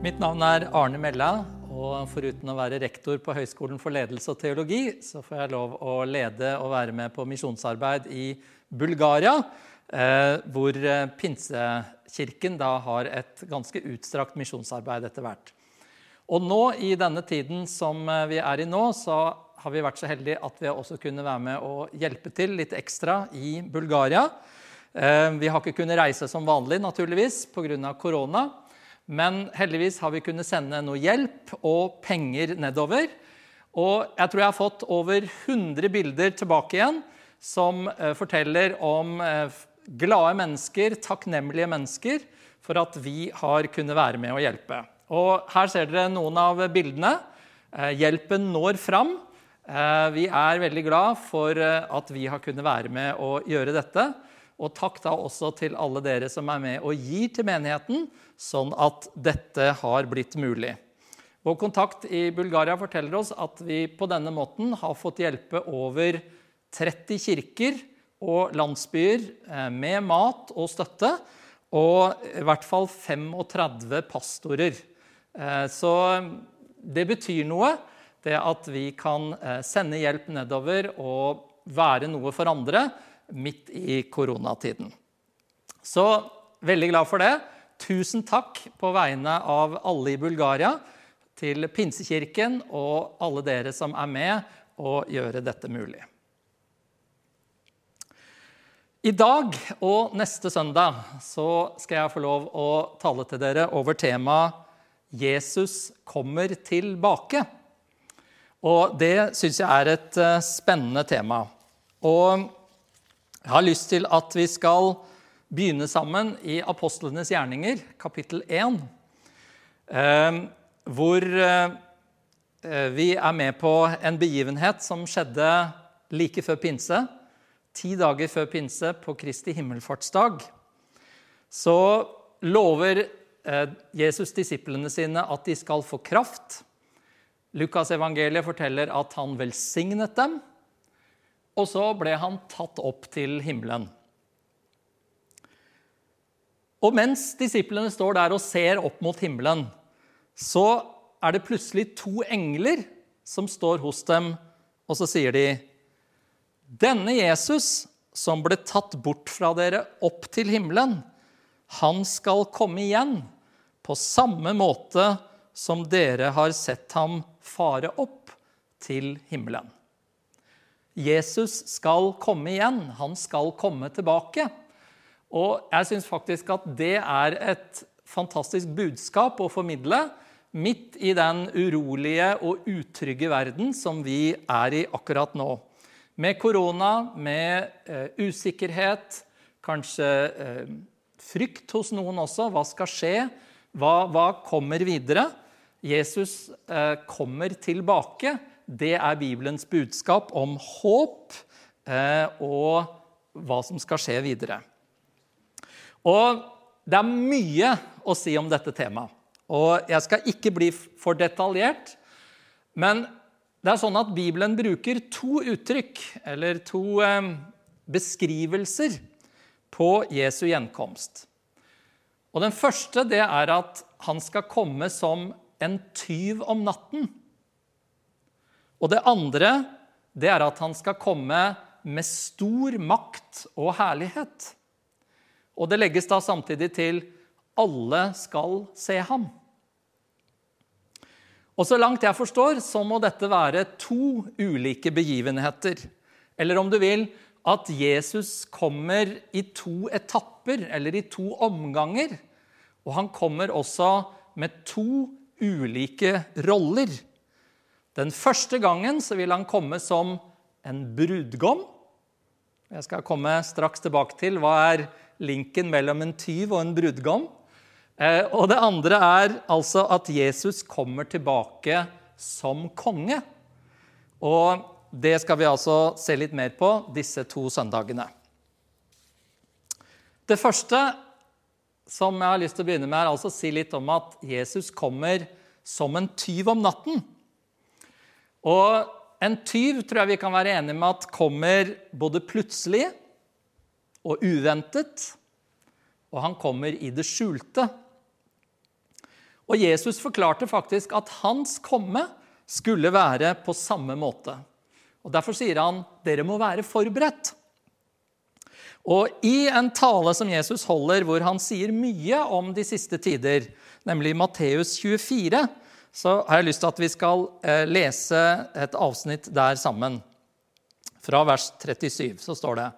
Mitt navn er Arne Mella, og foruten å være rektor på Høgskolen for ledelse og teologi, så får jeg lov å lede og være med på misjonsarbeid i Bulgaria, eh, hvor eh, Pinsekirken da har et ganske utstrakt misjonsarbeid etter hvert. Og nå i denne tiden som eh, vi er i nå, så har vi vært så heldige at vi også kunne være med og hjelpe til litt ekstra i Bulgaria. Vi har ikke kunnet reise som vanlig, naturligvis, pga. korona. Men heldigvis har vi kunnet sende noe hjelp og penger nedover. Og jeg tror jeg har fått over 100 bilder tilbake igjen som eh, forteller om eh, glade mennesker, takknemlige mennesker, for at vi har kunnet være med og hjelpe. Og her ser dere noen av bildene. Eh, hjelpen når fram. Vi er veldig glad for at vi har kunnet være med og gjøre dette. Og takk da også til alle dere som er med og gir til menigheten, sånn at dette har blitt mulig. Vår kontakt i Bulgaria forteller oss at vi på denne måten har fått hjelpe over 30 kirker og landsbyer eh, med mat og støtte, og i hvert fall 35 pastorer. Eh, så det betyr noe, det at vi kan eh, sende hjelp nedover og være noe for andre midt i koronatiden. Så veldig glad for det. Tusen takk på vegne av alle i Bulgaria til Pinsekirken og alle dere som er med å gjøre dette mulig. I dag og neste søndag så skal jeg få lov å tale til dere over temaet 'Jesus kommer tilbake'. Og det syns jeg er et eh, spennende tema. Og jeg har lyst til at vi skal begynne sammen i Apostlenes gjerninger, kapittel 1, eh, hvor eh, vi er med på en begivenhet som skjedde like før pinse. Ti dager før pinse, på Kristi himmelfartsdag, så lover eh, Jesus disiplene sine at de skal få kraft. Lukas evangeliet forteller at han velsignet dem, og så ble han tatt opp til himmelen. Og mens disiplene står der og ser opp mot himmelen, så er det plutselig to engler som står hos dem, og så sier de Denne Jesus som ble tatt bort fra dere opp til himmelen, han skal komme igjen på samme måte som dere har sett ham fare opp til himmelen. Jesus skal komme igjen. Han skal komme tilbake. Og jeg syns faktisk at det er et fantastisk budskap å formidle midt i den urolige og utrygge verden som vi er i akkurat nå. Med korona, med eh, usikkerhet, kanskje eh, frykt hos noen også. Hva skal skje? Hva, hva kommer videre? Jesus eh, kommer tilbake. Det er Bibelens budskap om håp eh, og hva som skal skje videre. Og det er mye å si om dette temaet. Og jeg skal ikke bli for detaljert, men det er sånn at Bibelen bruker to uttrykk, eller to eh, beskrivelser, på Jesu gjenkomst. Og Den første det er at han skal komme som en tyv om natten. Og det andre det er at han skal komme med stor makt og herlighet. Og det legges da samtidig til 'alle skal se ham'. Og Så langt jeg forstår, så må dette være to ulike begivenheter. Eller om du vil, at Jesus kommer i to etapper, eller i to omganger. Og han kommer også med to ulike roller. Den første gangen så vil han komme som en brudgom. Jeg skal komme straks tilbake til hva er linken mellom en tyv og en brudgom. Eh, og det andre er altså at Jesus kommer tilbake som konge. Og det skal vi altså se litt mer på disse to søndagene. Det første som jeg har lyst til å begynne med, er altså å si litt om at Jesus kommer som en tyv om natten. Og en tyv tror jeg vi kan være enige med at kommer både plutselig og uventet, og han kommer i det skjulte. Og Jesus forklarte faktisk at hans komme skulle være på samme måte. Og Derfor sier han dere må være forberedt. Og I en tale som Jesus holder, hvor han sier mye om de siste tider, nemlig Matteus 24, så har jeg lyst til at vi skal eh, lese et avsnitt der sammen. Fra vers 37 så står det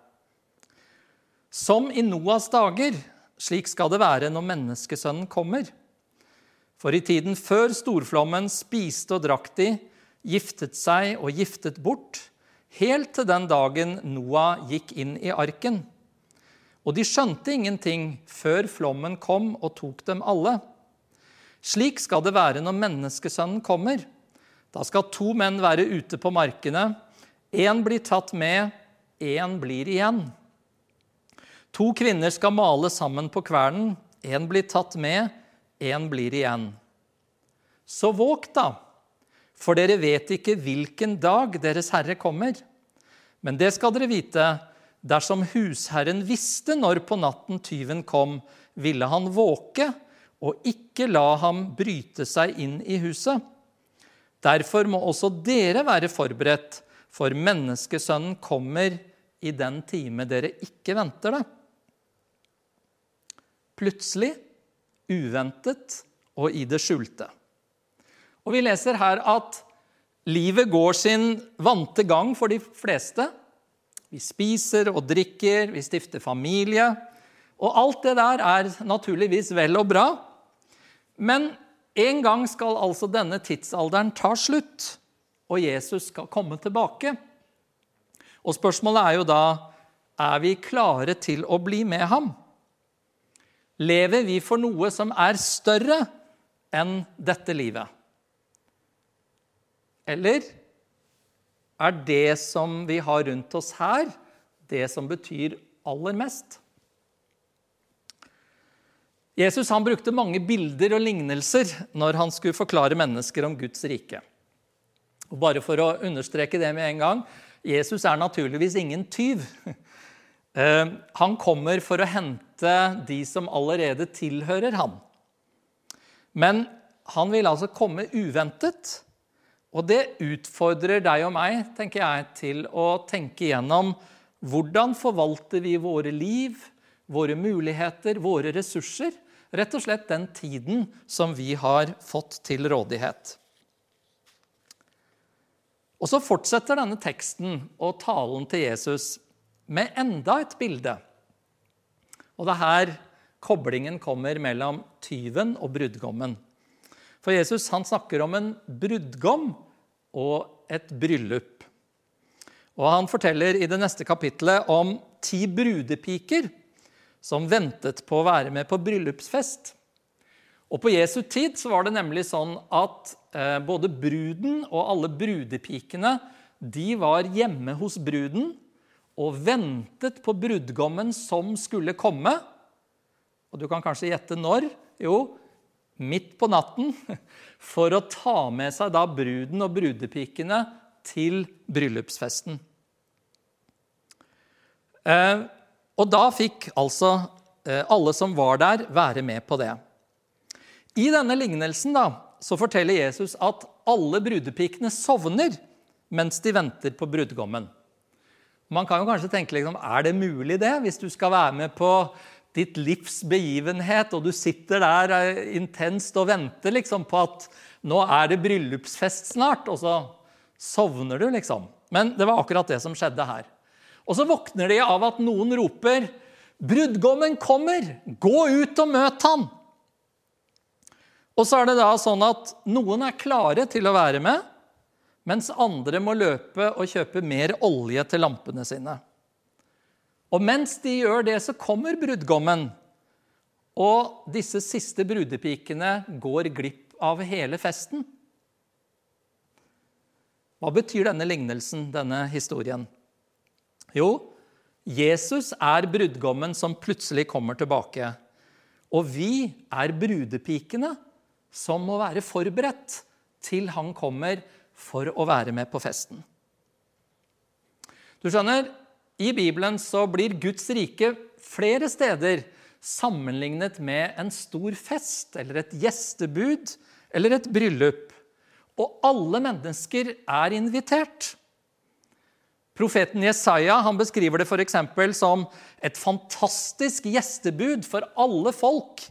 Som i Noas dager, slik skal det være når menneskesønnen kommer. For i tiden før storflommen spiste og drakk de, giftet seg og giftet bort, helt til den dagen Noah gikk inn i arken. Og de skjønte ingenting før flommen kom og tok dem alle. Slik skal det være når menneskesønnen kommer. Da skal to menn være ute på markene. Én blir tatt med, én blir igjen. To kvinner skal male sammen på kvernen. Én blir tatt med, én blir igjen. Så våg, da, for dere vet ikke hvilken dag Deres Herre kommer. Men det skal dere vite. Dersom husherren visste når på natten tyven kom, ville han våke og ikke la ham bryte seg inn i huset. Derfor må også dere være forberedt, for menneskesønnen kommer i den time dere ikke venter det. Plutselig, uventet og i det skjulte. Og Vi leser her at livet går sin vante gang for de fleste. Vi spiser og drikker, vi stifter familie. Og alt det der er naturligvis vel og bra. Men en gang skal altså denne tidsalderen ta slutt, og Jesus skal komme tilbake. Og spørsmålet er jo da er vi klare til å bli med ham. Lever vi for noe som er større enn dette livet? Eller er det som vi har rundt oss her, det som betyr aller mest? Jesus han brukte mange bilder og lignelser når han skulle forklare mennesker om Guds rike. Og bare for å understreke det med en gang Jesus er naturligvis ingen tyv. Eh, han kommer for å hente de som allerede tilhører ham. Men han vil altså komme uventet. Og det utfordrer deg og meg tenker jeg, til å tenke igjennom hvordan forvalter vi våre liv, våre muligheter, våre ressurser. Rett og slett den tiden som vi har fått til rådighet. Og så fortsetter denne teksten og talen til Jesus med enda et bilde. Og det er her koblingen kommer mellom tyven og brudgommen. For Jesus han snakker om en brudgom og et bryllup. Og Han forteller i det neste kapitlet om ti brudepiker som ventet på å være med på bryllupsfest. Og På Jesu tid så var det nemlig sånn at eh, både bruden og alle brudepikene de var hjemme hos bruden og ventet på brudgommen som skulle komme. Og du kan kanskje gjette når? Jo, midt på natten. For å ta med seg da bruden og brudepikene til bryllupsfesten. Og da fikk altså eh, alle som var der, være med på det. I denne lignelsen da, så forteller Jesus at alle brudepikene sovner mens de venter på brudgommen. Man kan jo kanskje tenke liksom, er det mulig det, hvis du skal være med på ditt livs begivenhet, og du sitter der eh, intenst og venter liksom, på at nå er det bryllupsfest snart, og så sovner du, liksom. Men det var akkurat det som skjedde her. Og så våkner de av at noen roper, 'Brudgommen kommer! Gå ut og møt han!' Og så er det da sånn at noen er klare til å være med, mens andre må løpe og kjøpe mer olje til lampene sine. Og mens de gjør det, så kommer brudgommen. Og disse siste brudepikene går glipp av hele festen. Hva betyr denne lignelsen, denne historien? Jo, Jesus er brudgommen som plutselig kommer tilbake. Og vi er brudepikene som må være forberedt til han kommer for å være med på festen. Du skjønner, I Bibelen så blir Guds rike flere steder sammenlignet med en stor fest eller et gjestebud eller et bryllup. Og alle mennesker er invitert. Profeten Jesaja han beskriver det f.eks. som et fantastisk gjestebud for alle folk,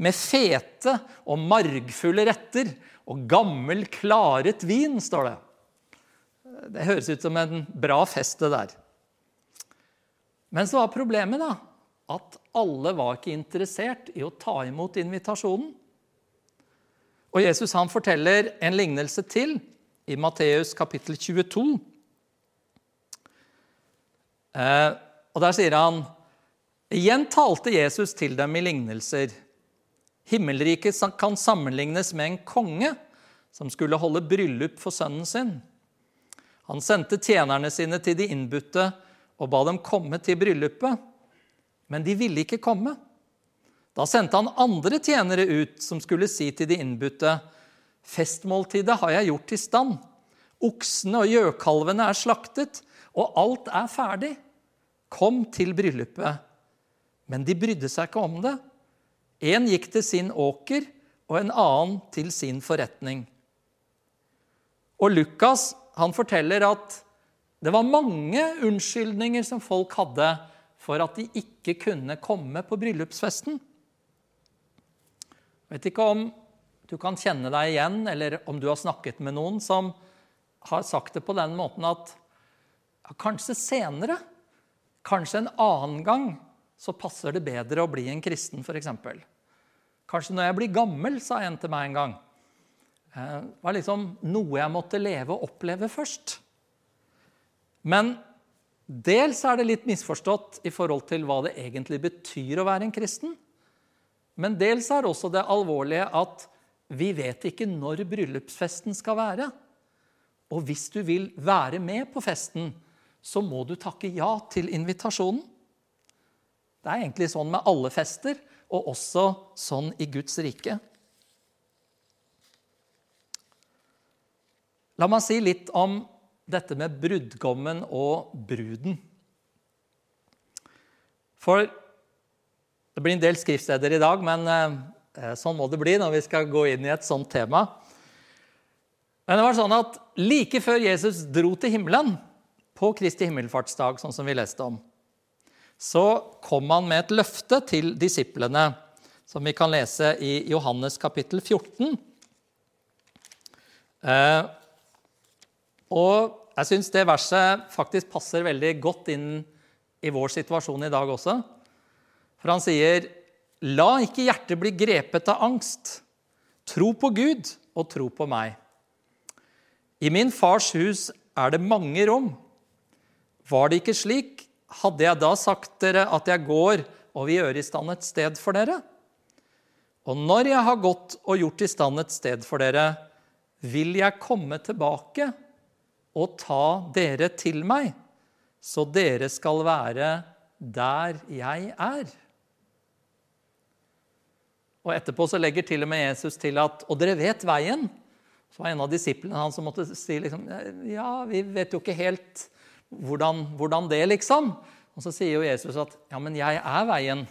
med fete og margfulle retter og gammel, klaret vin, står det. Det høres ut som en bra fest, det der. Men så var problemet da, at alle var ikke interessert i å ta imot invitasjonen. Og Jesus han forteller en lignelse til i Matteus kapittel 22. Eh, og Der sier han Igjen talte Jesus til dem i lignelser. Himmelriket kan sammenlignes med en konge som skulle holde bryllup for sønnen sin. Han sendte tjenerne sine til de innbudte og ba dem komme til bryllupet, men de ville ikke komme. Da sendte han andre tjenere ut som skulle si til de innbudte.: Festmåltidet har jeg gjort i stand. Oksene og gjøkalvene er slaktet, og alt er ferdig. Kom til bryllupet. Men de brydde seg ikke om det. En gikk til sin åker, og en annen til sin forretning. Og Lukas han forteller at det var mange unnskyldninger som folk hadde for at de ikke kunne komme på bryllupsfesten. Jeg vet ikke om du kan kjenne deg igjen, eller om du har snakket med noen som har sagt det på den måten at kanskje senere, kanskje en annen gang, så passer det bedre å bli en kristen, f.eks. Kanskje når jeg blir gammel, sa en til meg en gang. Eh, det var liksom noe jeg måtte leve og oppleve først. Men dels er det litt misforstått i forhold til hva det egentlig betyr å være en kristen. Men dels er også det alvorlige at vi vet ikke når bryllupsfesten skal være. Og hvis du vil være med på festen, så må du takke ja til invitasjonen. Det er egentlig sånn med alle fester, og også sånn i Guds rike. La meg si litt om dette med brudgommen og bruden. For det blir en del skriftsteder i dag, men eh, sånn må det bli når vi skal gå inn i et sånt tema. Men det var sånn at like før Jesus dro til himmelen, på Kristi himmelfartsdag, sånn som vi leste om, så kom han med et løfte til disiplene, som vi kan lese i Johannes kapittel 14. Eh, og jeg syns det verset faktisk passer veldig godt inn i vår situasjon i dag også. For han sier, 'La ikke hjertet bli grepet av angst.' 'Tro på Gud og tro på meg.' I min fars hus er det mange rom. Var det ikke slik, hadde jeg da sagt dere at jeg går og vil gjøre i stand et sted for dere? Og når jeg har gått og gjort i stand et sted for dere, vil jeg komme tilbake og ta dere til meg, så dere skal være der jeg er. Og etterpå så legger til og med Jesus til at Og dere vet veien. Så var en av disiplene hans som måtte si liksom, Ja, vi vet jo ikke helt hvordan, hvordan, det, liksom. Og så sier jo Jesus at ja, men jeg er veien,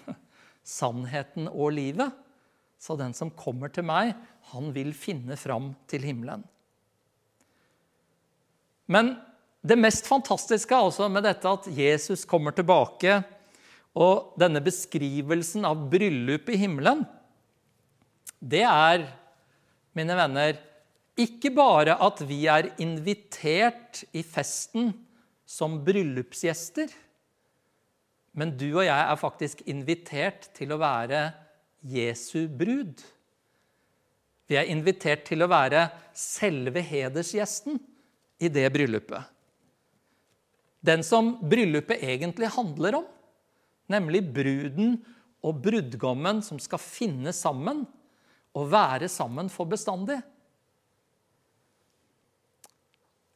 sannheten og livet. Så den som kommer til meg, han vil finne fram til himmelen. Men det mest fantastiske altså med dette at Jesus kommer tilbake, og denne beskrivelsen av bryllupet i himmelen, det er, mine venner, ikke bare at vi er invitert i festen som bryllupsgjester, men du og jeg er faktisk invitert til å være Jesu brud. Vi er invitert til å være selve hedersgjesten i det bryllupet. Den som bryllupet egentlig handler om, nemlig bruden og brudgommen som skal finne sammen og være sammen for bestandig.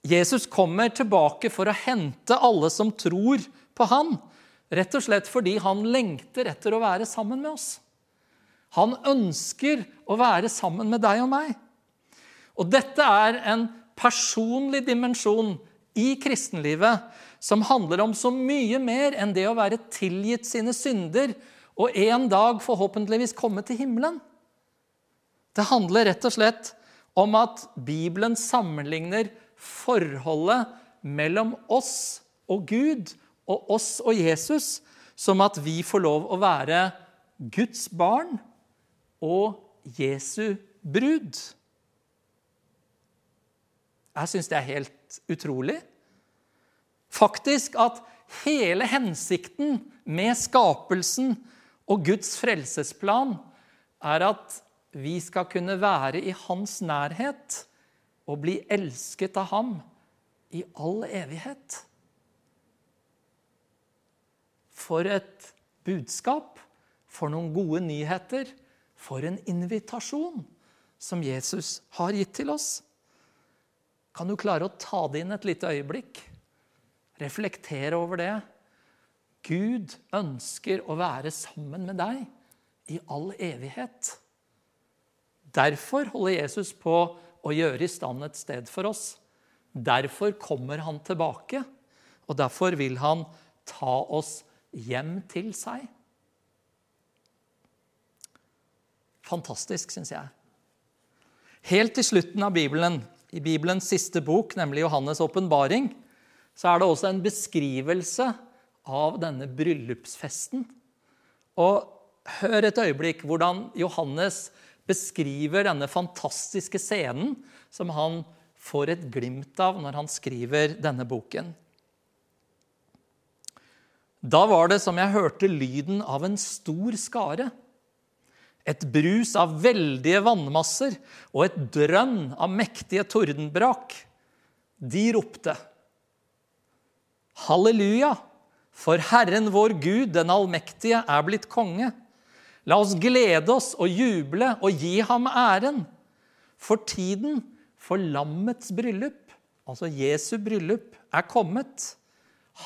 Jesus kommer tilbake for å hente alle som tror på han, rett og slett fordi han lengter etter å være sammen med oss. Han ønsker å være sammen med deg og meg. Og dette er en personlig dimensjon i kristenlivet som handler om så mye mer enn det å være tilgitt sine synder og en dag forhåpentligvis komme til himmelen. Det handler rett og slett om at Bibelen sammenligner forholdet mellom oss og Gud og oss og Jesus som at vi får lov å være Guds barn og Jesu brud. Jeg syns det er helt utrolig. Faktisk at hele hensikten med skapelsen og Guds frelsesplan er at vi skal kunne være i hans nærhet og bli elsket av ham i all evighet. For et budskap, for noen gode nyheter, for en invitasjon som Jesus har gitt til oss. Kan du klare å ta det inn et lite øyeblikk? Reflektere over det. Gud ønsker å være sammen med deg i all evighet. Derfor holder Jesus på å gjøre i stand et sted for oss. Derfor kommer han tilbake, og derfor vil han ta oss hjem til seg. Fantastisk, syns jeg. Helt til slutten av Bibelen, i Bibelens siste bok, nemlig Johannes' åpenbaring, så er det også en beskrivelse av denne bryllupsfesten. Og hør et øyeblikk hvordan Johannes beskriver denne fantastiske scenen som han får et glimt av når han skriver denne boken. Da var det som jeg hørte lyden av en stor skare. Et brus av veldige vannmasser og et drønn av mektige tordenbrak. De ropte. Halleluja, for Herren vår Gud, den allmektige, er blitt konge. La oss glede oss og juble og gi ham æren. For tiden for lammets bryllup, altså Jesu bryllup, er kommet.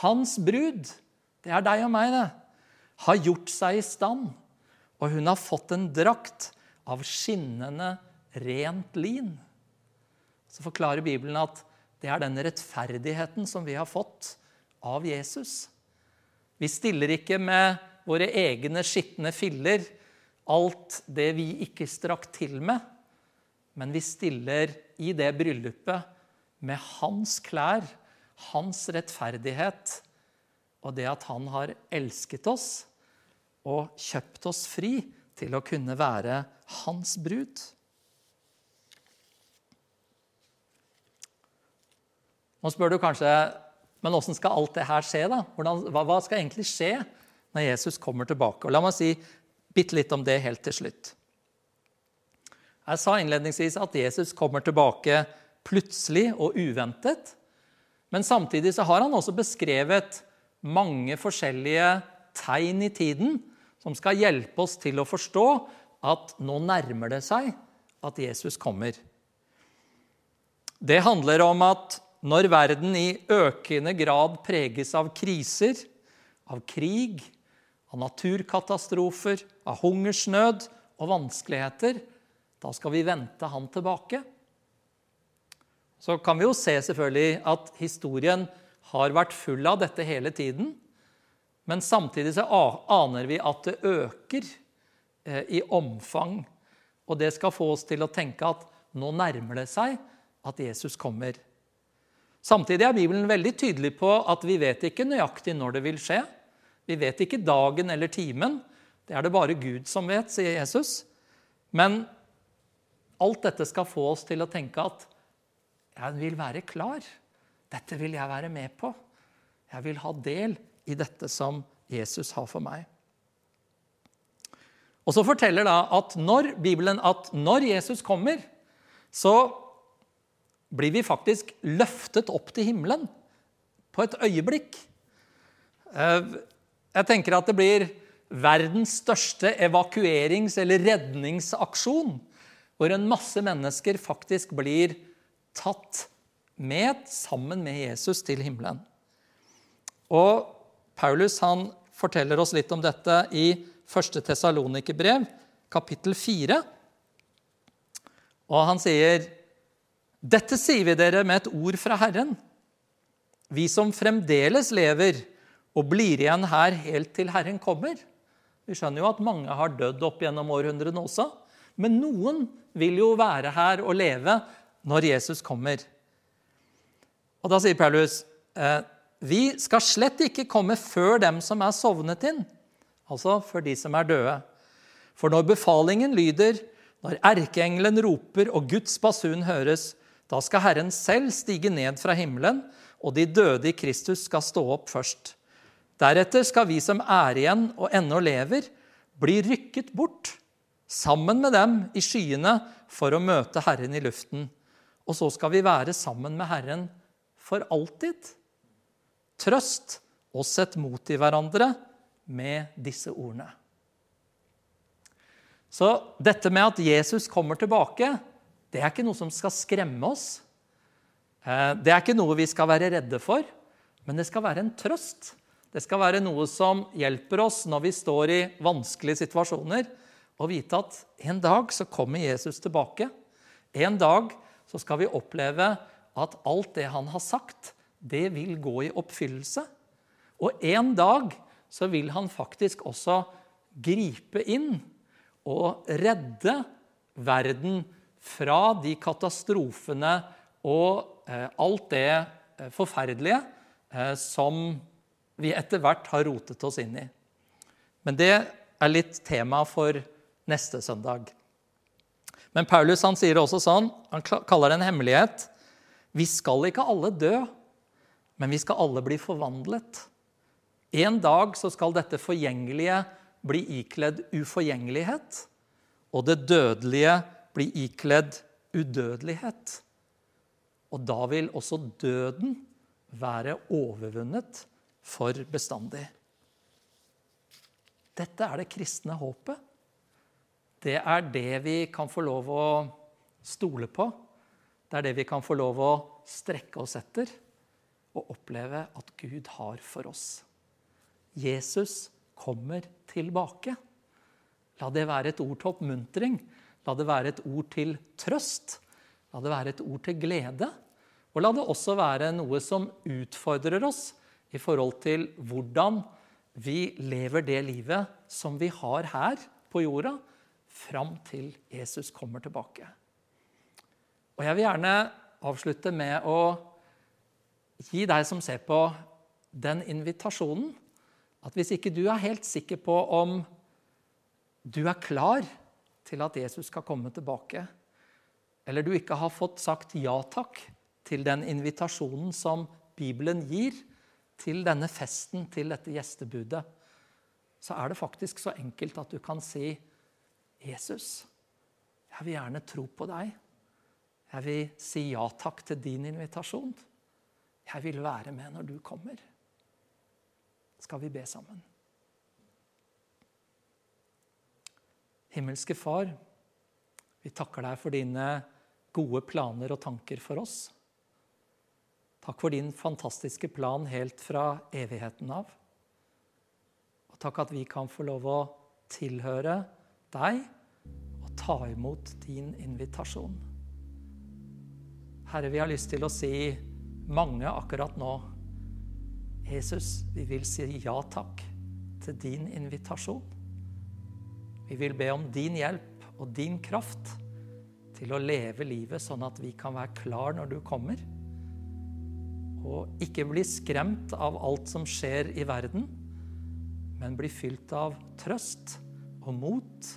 Hans brud, det er deg og meg, det, har gjort seg i stand. Og hun har fått en drakt av skinnende, rent lin. Så forklarer Bibelen at det er den rettferdigheten som vi har fått av Jesus. Vi stiller ikke med våre egne skitne filler, alt det vi ikke strakk til med. Men vi stiller i det bryllupet med hans klær, hans rettferdighet og det at han har elsket oss og kjøpt oss fri til å kunne være hans brud. Nå spør du kanskje men åssen skal alt det her skje? da? Hvordan, hva, hva, skal egentlig skje når Jesus kommer tilbake? Og La meg si bitte litt om det helt til slutt. Jeg sa innledningsvis at Jesus kommer tilbake plutselig og uventet. Men samtidig så har han også beskrevet mange forskjellige tegn i tiden som skal hjelpe oss til å forstå at nå nærmer det seg at Jesus kommer. Det handler om at når verden i økende grad preges av kriser, av krig, av naturkatastrofer, av hungersnød og vanskeligheter, da skal vi vente han tilbake. Så kan vi jo se selvfølgelig at historien har vært full av dette hele tiden. Men samtidig så aner vi at det øker eh, i omfang. Og det skal få oss til å tenke at nå nærmer det seg at Jesus kommer. Samtidig er Bibelen veldig tydelig på at vi vet ikke nøyaktig når det vil skje. Vi vet ikke dagen eller timen. Det er det bare Gud som vet, sier Jesus. Men alt dette skal få oss til å tenke at jeg vil være klar. Dette vil jeg være med på. Jeg vil ha del i dette som Jesus har for meg. Og så forteller da at når Bibelen at når Jesus kommer, så blir vi faktisk løftet opp til himmelen på et øyeblikk. Jeg tenker at det blir verdens største evakuerings- eller redningsaksjon, hvor en masse mennesker faktisk blir tatt med sammen med Jesus til himmelen. Og Paulus han forteller oss litt om dette i 1. Tesalonikerbrev, kapittel 4. Og han sier dette sier vi dere med et ord fra Herren. Vi som fremdeles lever og blir igjen her helt til Herren kommer. Vi skjønner jo at mange har dødd opp gjennom århundrene også. Men noen vil jo være her og leve når Jesus kommer. Og da sier Paulus eh, vi skal slett ikke komme før dem som er sovnet inn, altså før de som er døde. For når befalingen lyder, når erkeengelen roper og Guds basun høres, da skal Herren selv stige ned fra himmelen, og de døde i Kristus skal stå opp først. Deretter skal vi som er igjen og ennå lever, bli rykket bort sammen med dem i skyene for å møte Herren i luften. Og så skal vi være sammen med Herren for alltid. Trøst og sett mot i hverandre med disse ordene. Så dette med at Jesus kommer tilbake, det er ikke noe som skal skremme oss. Eh, det er ikke noe vi skal være redde for, men det skal være en trøst. Det skal være noe som hjelper oss når vi står i vanskelige situasjoner, å vite at en dag så kommer Jesus tilbake. En dag så skal vi oppleve at alt det han har sagt, det vil gå i oppfyllelse. Og en dag så vil han faktisk også gripe inn og redde verden fra de katastrofene og eh, alt det eh, forferdelige eh, som vi etter hvert har rotet oss inn i. Men det er litt tema for neste søndag. Men Paulus han sier også sånn, han kaller det en hemmelighet. Vi skal ikke alle dø, men vi skal alle bli forvandlet. En dag så skal dette forgjengelige bli ikledd uforgjengelighet, og det dødelige bli ikledd udødelighet. Og da vil også døden være overvunnet for bestandig. Dette er det kristne håpet. Det er det vi kan få lov å stole på. Det er det vi kan få lov å strekke oss etter og oppleve at Gud har for oss. Jesus kommer tilbake. La det være et ord til oppmuntring. La det være et ord til trøst. La det være et ord til glede. Og la det også være noe som utfordrer oss i forhold til hvordan vi lever det livet som vi har her på jorda, fram til Jesus kommer tilbake. Og Jeg vil gjerne avslutte med å gi deg som ser på, den invitasjonen at hvis ikke du er helt sikker på om du er klar til at Jesus skal komme tilbake, eller du ikke har fått sagt ja takk til den invitasjonen som Bibelen gir til denne festen, til dette gjestebudet, så er det faktisk så enkelt at du kan si, 'Jesus, jeg vil gjerne tro på deg.' 'Jeg vil si ja takk til din invitasjon.' 'Jeg vil være med når du kommer.' Skal vi be sammen? Himmelske Far, vi takker deg for dine gode planer og tanker for oss. Takk for din fantastiske plan helt fra evigheten av. Og takk at vi kan få lov å tilhøre deg og ta imot din invitasjon. Herre, vi har lyst til å si mange akkurat nå. Jesus, vi vil si ja takk til din invitasjon. Vi vil be om din hjelp og din kraft til å leve livet sånn at vi kan være klar når du kommer. Og ikke bli skremt av alt som skjer i verden, men bli fylt av trøst og mot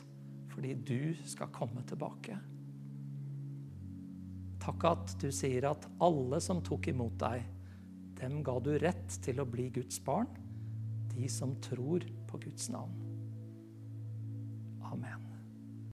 fordi du skal komme tilbake. Takk at du sier at alle som tok imot deg, dem ga du rett til å bli Guds barn, de som tror på Guds navn. Amen.